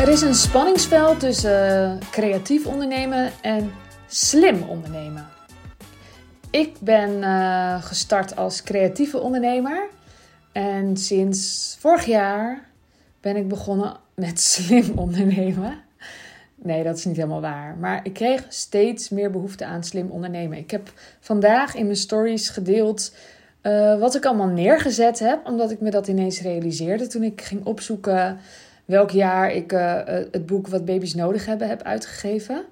Er is een spanningsveld tussen eh, creatief ondernemen en slim ondernemen. Ik ben uh, gestart als creatieve ondernemer en sinds vorig jaar ben ik begonnen met slim ondernemen. Nee, dat is niet helemaal waar. Maar ik kreeg steeds meer behoefte aan slim ondernemen. Ik heb vandaag in mijn stories gedeeld uh, wat ik allemaal neergezet heb, omdat ik me dat ineens realiseerde toen ik ging opzoeken welk jaar ik uh, het boek Wat baby's nodig hebben heb uitgegeven.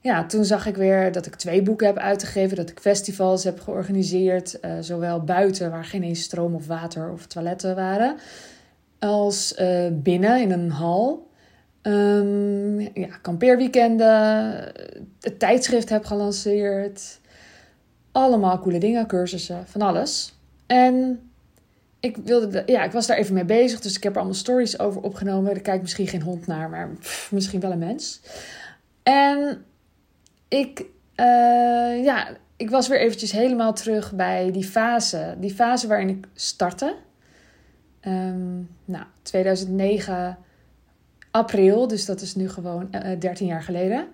Ja, toen zag ik weer dat ik twee boeken heb uitgegeven, dat ik festivals heb georganiseerd, uh, zowel buiten waar geen eens stroom of water of toiletten waren, als binnen in een hal. Um, ja, kampeerweekenden, het tijdschrift heb gelanceerd. Allemaal coole dingen, cursussen, van alles. En ik, wilde ja, ik was daar even mee bezig, dus ik heb er allemaal stories over opgenomen. Er kijkt misschien geen hond naar, maar misschien wel een mens. En ik, uh, ja, ik was weer eventjes helemaal terug bij die fase. Die fase waarin ik startte. Um, nou, 2009 april, dus dat is nu gewoon uh, eh, 13 jaar geleden.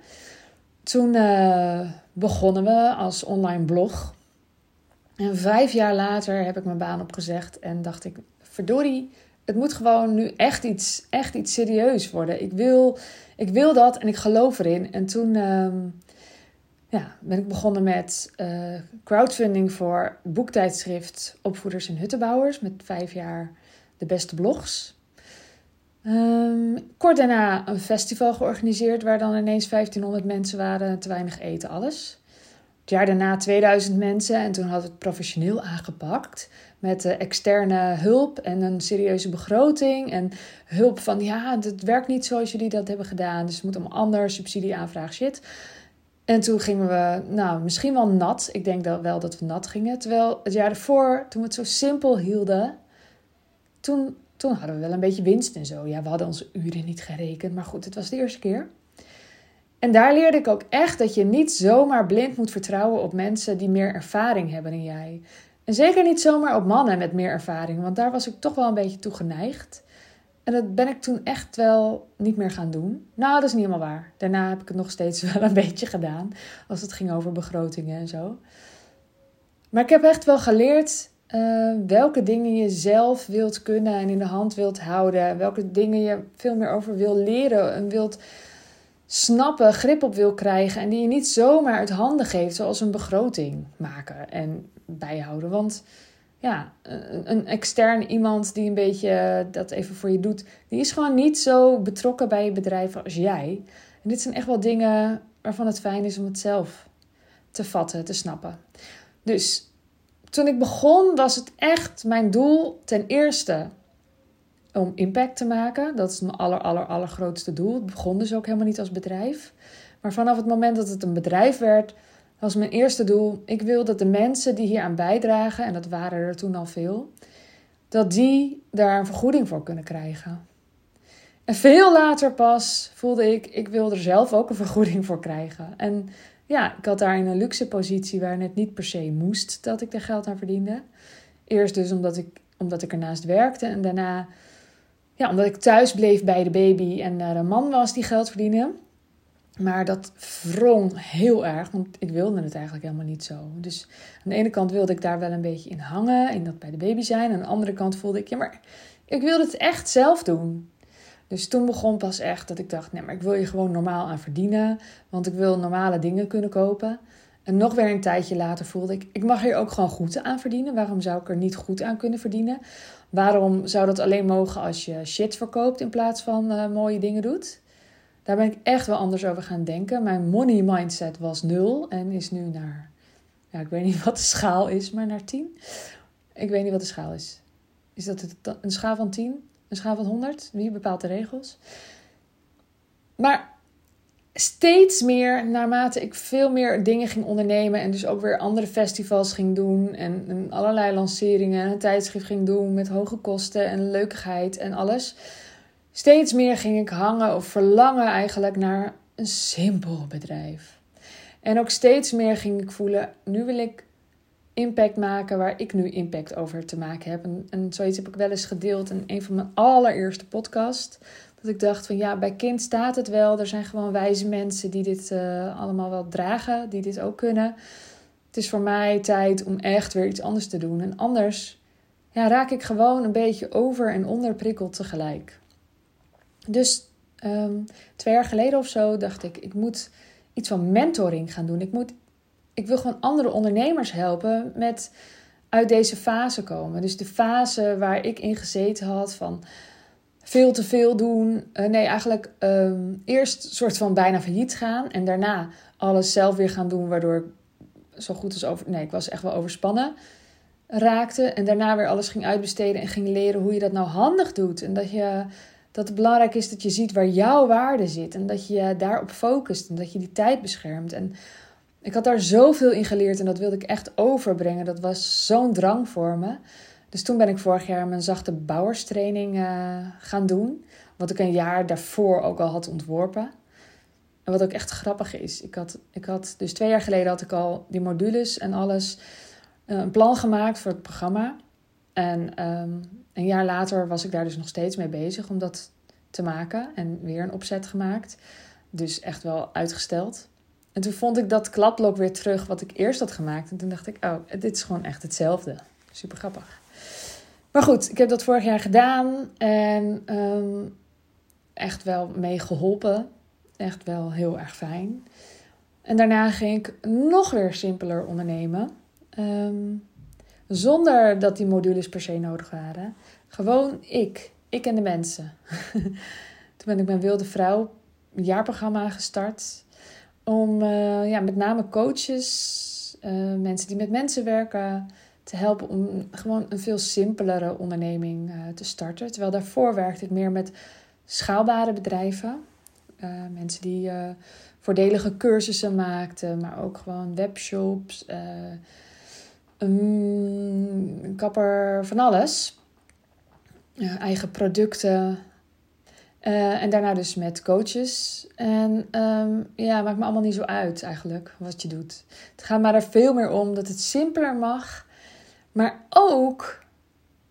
Toen uh, begonnen we als online blog. En vijf jaar later heb ik mijn baan opgezegd en dacht ik, verdorie, het moet gewoon nu echt iets, echt iets serieus worden. Ik wil, ik wil dat en ik geloof erin. En toen uh, ja, ben ik begonnen met uh, crowdfunding voor boektijdschrift Opvoeders en Huttenbouwers. Met vijf jaar de beste blogs. Um, kort daarna een festival georganiseerd waar dan ineens 1500 mensen waren, te weinig eten, alles. Het jaar daarna 2000 mensen en toen hadden we het professioneel aangepakt. Met uh, externe hulp en een serieuze begroting. En hulp van ja, het werkt niet zoals jullie dat hebben gedaan. Dus het moet allemaal anders, subsidieaanvraag, shit. En toen gingen we, nou, misschien wel nat. Ik denk wel dat we nat gingen. Terwijl het jaar ervoor, toen we het zo simpel hielden, toen toen hadden we wel een beetje winst en zo. Ja, we hadden onze uren niet gerekend, maar goed, het was de eerste keer. En daar leerde ik ook echt dat je niet zomaar blind moet vertrouwen op mensen die meer ervaring hebben dan jij. En zeker niet zomaar op mannen met meer ervaring, want daar was ik toch wel een beetje toe geneigd. En dat ben ik toen echt wel niet meer gaan doen. Nou, dat is niet helemaal waar. Daarna heb ik het nog steeds wel een beetje gedaan, als het ging over begrotingen en zo. Maar ik heb echt wel geleerd uh, welke dingen je zelf wilt kunnen en in de hand wilt houden. Welke dingen je veel meer over wil leren en wilt snappen, grip op wil krijgen. En die je niet zomaar uit handen geeft, zoals een begroting maken en bijhouden. Want ja, een, een extern iemand die een beetje dat even voor je doet, die is gewoon niet zo betrokken bij je bedrijf als jij. En dit zijn echt wel dingen waarvan het fijn is om het zelf te vatten, te snappen. Dus toen ik begon was het echt mijn doel ten eerste om impact te maken. Dat is mijn aller, aller, allergrootste doel. Het begon dus ook helemaal niet als bedrijf. Maar vanaf het moment dat het een bedrijf werd, was mijn eerste doel: ik wil dat de mensen die hier aan bijdragen, en dat waren er toen al veel, dat die daar een vergoeding voor kunnen krijgen. En veel later pas voelde ik, ik wil er zelf ook een vergoeding voor krijgen. En ja, ik had daar in een luxe positie waar het niet per se moest dat ik er geld aan verdiende. Eerst dus omdat ik, omdat ik ernaast werkte en daarna ja, omdat ik thuis bleef bij de baby en er een man was die geld verdiende. Maar dat wrong heel erg, want ik wilde het eigenlijk helemaal niet zo. Dus aan de ene kant wilde ik daar wel een beetje in hangen, in dat bij de baby zijn. Aan de andere kant voelde ik, ja, maar ik wilde het echt zelf doen. Dus toen begon pas echt dat ik dacht: nee, maar ik wil je gewoon normaal aan verdienen. Want ik wil normale dingen kunnen kopen. En nog weer een tijdje later voelde ik: ik mag hier ook gewoon goed aan verdienen. Waarom zou ik er niet goed aan kunnen verdienen? Waarom zou dat alleen mogen als je shit verkoopt in plaats van uh, mooie dingen doet? Daar ben ik echt wel anders over gaan denken. Mijn money mindset was nul en is nu naar, ja, ik weet niet wat de schaal is, maar naar 10. Ik weet niet wat de schaal is. Is dat een schaal van 10? Een schaal van 100? Wie bepaalt de regels? Maar steeds meer, naarmate ik veel meer dingen ging ondernemen en dus ook weer andere festivals ging doen en, en allerlei lanceringen en een tijdschrift ging doen met hoge kosten en leukigheid en alles. Steeds meer ging ik hangen of verlangen eigenlijk naar een simpel bedrijf. En ook steeds meer ging ik voelen, nu wil ik impact maken waar ik nu impact over te maken heb. En, en zoiets heb ik wel eens gedeeld in een van mijn allereerste podcasts. Dat ik dacht van ja, bij kind staat het wel. Er zijn gewoon wijze mensen die dit uh, allemaal wel dragen, die dit ook kunnen. Het is voor mij tijd om echt weer iets anders te doen. En anders ja, raak ik gewoon een beetje over en onderprikkeld tegelijk. Dus um, twee jaar geleden of zo dacht ik, ik moet iets van mentoring gaan doen. Ik, moet, ik wil gewoon andere ondernemers helpen met uit deze fase komen. Dus de fase waar ik in gezeten had van veel te veel doen. Uh, nee, eigenlijk um, eerst soort van bijna failliet gaan en daarna alles zelf weer gaan doen, waardoor ik zo goed als over. Nee, ik was echt wel overspannen raakte en daarna weer alles ging uitbesteden en ging leren hoe je dat nou handig doet en dat je dat het belangrijk is dat je ziet waar jouw waarde zit en dat je je daarop focust en dat je die tijd beschermt. En ik had daar zoveel in geleerd en dat wilde ik echt overbrengen. Dat was zo'n drang voor me. Dus toen ben ik vorig jaar mijn zachte bouwerstraining uh, gaan doen. Wat ik een jaar daarvoor ook al had ontworpen. En wat ook echt grappig is. Ik had, ik had dus twee jaar geleden had ik al die modules en alles. Uh, een plan gemaakt voor het programma. En um, een jaar later was ik daar dus nog steeds mee bezig om dat te maken. En weer een opzet gemaakt. Dus echt wel uitgesteld. En toen vond ik dat kladblok weer terug wat ik eerst had gemaakt. En toen dacht ik, oh, dit is gewoon echt hetzelfde. Super grappig. Maar goed, ik heb dat vorig jaar gedaan. En um, echt wel mee geholpen. Echt wel heel erg fijn. En daarna ging ik nog weer simpeler ondernemen. Um, zonder dat die modules per se nodig waren. Gewoon ik. Ik en de mensen. Toen ben ik mijn Wilde Vrouw jaarprogramma gestart. Om uh, ja, met name coaches, uh, mensen die met mensen werken, te helpen om gewoon een veel simpelere onderneming uh, te starten. Terwijl daarvoor werkte ik meer met schaalbare bedrijven. mensen die voordelige cursussen maakten, maar ook gewoon webshops een kapper van alles. eigen producten. En daarna dus met coaches. En um, ja, maakt me allemaal niet zo uit eigenlijk wat je doet. Het gaat maar er veel meer om dat het simpeler mag. Maar ook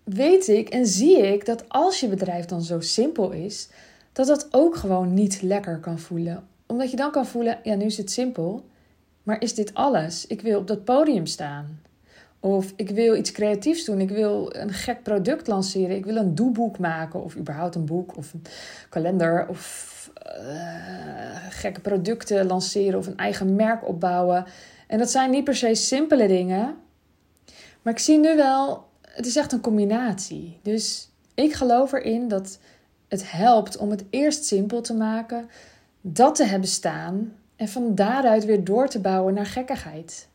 weet ik en zie ik dat als je bedrijf dan zo simpel is, dat dat ook gewoon niet lekker kan voelen. Omdat je dan kan voelen, ja, nu is het simpel. Maar is dit alles? Ik wil op dat podium staan. Of ik wil iets creatiefs doen. Ik wil een gek product lanceren. Ik wil een doeboek maken. Of überhaupt een boek of een kalender. Of uh, gekke producten lanceren. Of een eigen merk opbouwen. En dat zijn niet per se simpele dingen. Maar ik zie nu wel, het is echt een combinatie. Dus ik geloof erin dat het helpt om het eerst simpel te maken. Dat te hebben staan. En van daaruit weer door te bouwen naar gekkigheid.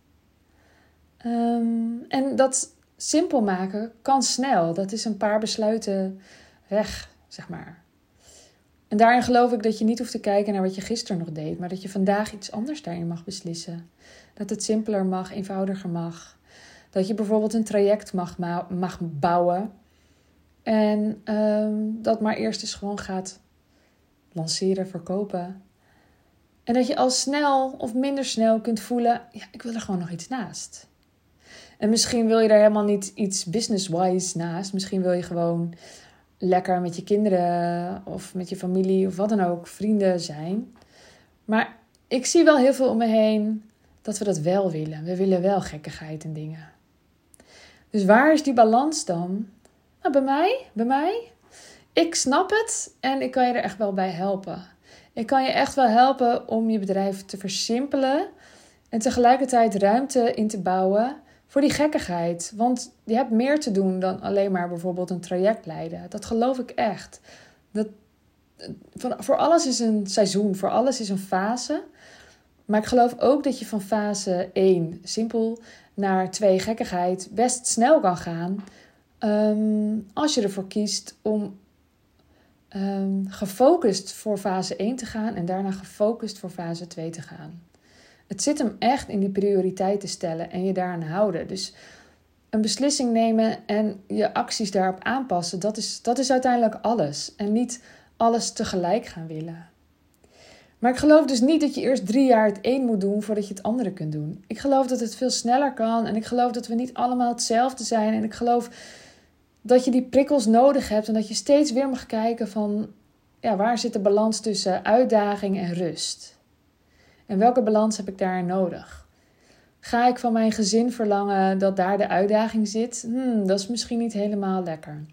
Um, en dat simpel maken kan snel. Dat is een paar besluiten weg, zeg maar. En daarin geloof ik dat je niet hoeft te kijken naar wat je gisteren nog deed, maar dat je vandaag iets anders daarin mag beslissen. Dat het simpeler mag, eenvoudiger mag. Dat je bijvoorbeeld een traject mag, mag bouwen. En um, dat maar eerst eens gewoon gaat lanceren, verkopen. En dat je al snel of minder snel kunt voelen: ja, ik wil er gewoon nog iets naast. En misschien wil je daar helemaal niet iets business-wise naast. Misschien wil je gewoon lekker met je kinderen of met je familie of wat dan ook, vrienden zijn. Maar ik zie wel heel veel om me heen dat we dat wel willen. We willen wel gekkigheid en dingen. Dus waar is die balans dan? Nou, bij mij, bij mij. Ik snap het en ik kan je er echt wel bij helpen. Ik kan je echt wel helpen om je bedrijf te versimpelen en tegelijkertijd ruimte in te bouwen voor die gekkigheid. Want je hebt meer te doen dan alleen maar bijvoorbeeld een traject leiden. Dat geloof ik echt. Dat, voor alles is een seizoen, voor alles is een fase. Maar ik geloof ook dat je van fase 1 simpel naar 2 gekkigheid best snel kan gaan. Ehm, als je ervoor kiest om um, gefocust voor fase 1 te gaan en daarna gefocust voor fase 2 te gaan. Het zit hem echt in die prioriteiten stellen en je daaraan houden. Dus een beslissing nemen en je acties daarop aanpassen, dat is, dat is uiteindelijk alles. En niet alles tegelijk gaan willen. Maar ik geloof dus niet dat je eerst drie jaar het een moet doen voordat je het andere kunt doen. Ik geloof dat het veel sneller kan en ik geloof dat we niet allemaal hetzelfde zijn. En ik geloof dat je die prikkels nodig hebt en dat je steeds weer mag kijken van ja, waar zit de balans tussen uitdaging en rust? En welke balans heb ik daar nodig? Ga ik van mijn gezin verlangen dat daar de uitdaging zit? Hmm, dat is misschien niet helemaal lekker.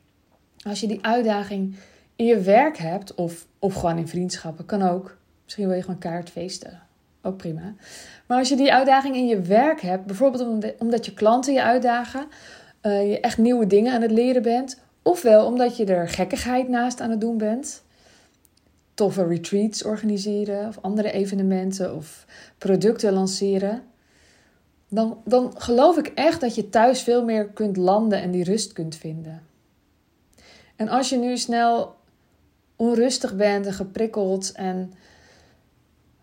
Als je die uitdaging in je werk hebt, of, of gewoon in vriendschappen, kan ook. Misschien wil je gewoon kaart feesten. Ook prima. Maar als je die uitdaging in je werk hebt, bijvoorbeeld omdat je klanten je uitdagen, uh, je echt nieuwe dingen aan het leren bent, ofwel omdat je er gekkigheid naast aan het doen bent, toffe retreats organiseren of andere evenementen of producten lanceren, dan, dan geloof ik echt dat je thuis veel meer kunt landen en die rust kunt vinden. En als je nu snel onrustig bent en geprikkeld en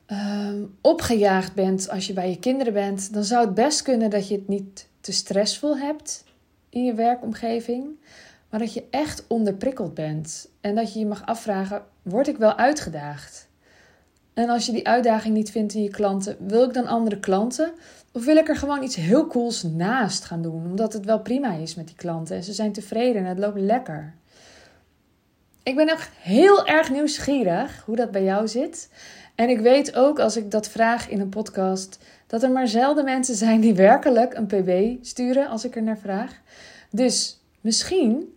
uh, opgejaagd bent als je bij je kinderen bent, dan zou het best kunnen dat je het niet te stressvol hebt in je werkomgeving, maar dat je echt onderprikkeld bent en dat je je mag afvragen: word ik wel uitgedaagd? En als je die uitdaging niet vindt in je klanten, wil ik dan andere klanten? Of wil ik er gewoon iets heel cools naast gaan doen, omdat het wel prima is met die klanten en ze zijn tevreden en het loopt lekker? Ik ben echt heel erg nieuwsgierig hoe dat bij jou zit. En ik weet ook als ik dat vraag in een podcast, dat er maar zelden mensen zijn die werkelijk een PB sturen als ik er naar vraag. Dus misschien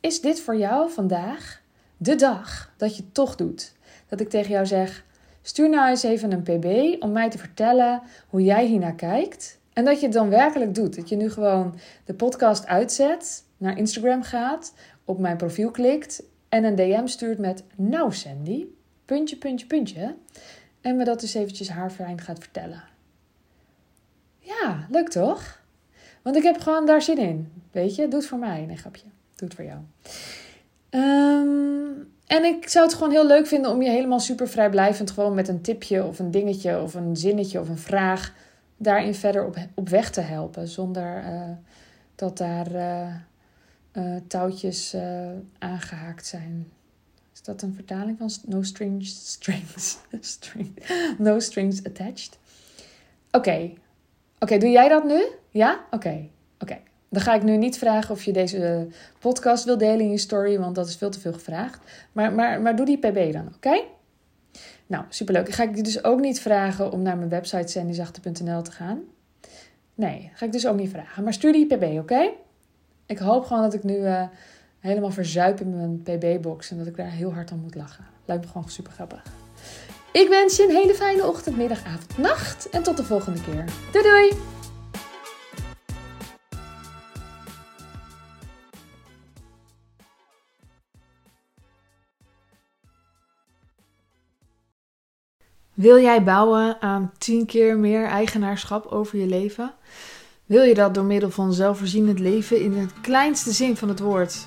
is dit voor jou vandaag de dag dat je toch doet. Dat ik tegen jou zeg: stuur nou eens even een PB om mij te vertellen hoe jij hiernaar kijkt. En dat je het dan werkelijk doet. Dat je nu gewoon de podcast uitzet, naar Instagram gaat, op mijn profiel klikt en een DM stuurt met: Nou, Sandy, puntje, puntje, puntje. En me dat dus eventjes haarfijn gaat vertellen. Ja, leuk toch? Want ik heb gewoon daar zin in. Weet je, doe het voor mij. Nee, grapje. Doe het voor jou. Um, en ik zou het gewoon heel leuk vinden om je helemaal super vrijblijvend gewoon met een tipje of een dingetje of een zinnetje of een vraag daarin verder op, op weg te helpen. Zonder uh, dat daar uh, uh, touwtjes aangehaakt zijn. Dat een vertaling van no strings, strings, string, no strings attached? Oké, oké, doe jij dat nu? Ja? Oké, oké. Dan ga ik nu niet vragen of je deze podcast wil delen in je story, want dat is veel te veel gevraagd. Maar, maar, maar doe die pb dan, oké? Nou, superleuk. Ga ik je dus ook niet vragen om naar mijn website sandyzachte.nl te gaan. Nee, ga ik dus ook niet vragen. Maar stuur die pb, oké? Ik hoop gewoon dat ik nu uh, helemaal verzuip in mijn pb-box en dat ik daar heel hard aan moet lachen. Lijkt me gewoon super grappig. Ik wens je een hele fijne ochtend, middag, avond, nacht en tot de volgende keer. Doei doei! Wil jij bouwen aan 10 keer meer eigenaarschap over je leven? Wil je dat door middel van zelfvoorzienend leven in het kleinste zin van het woord,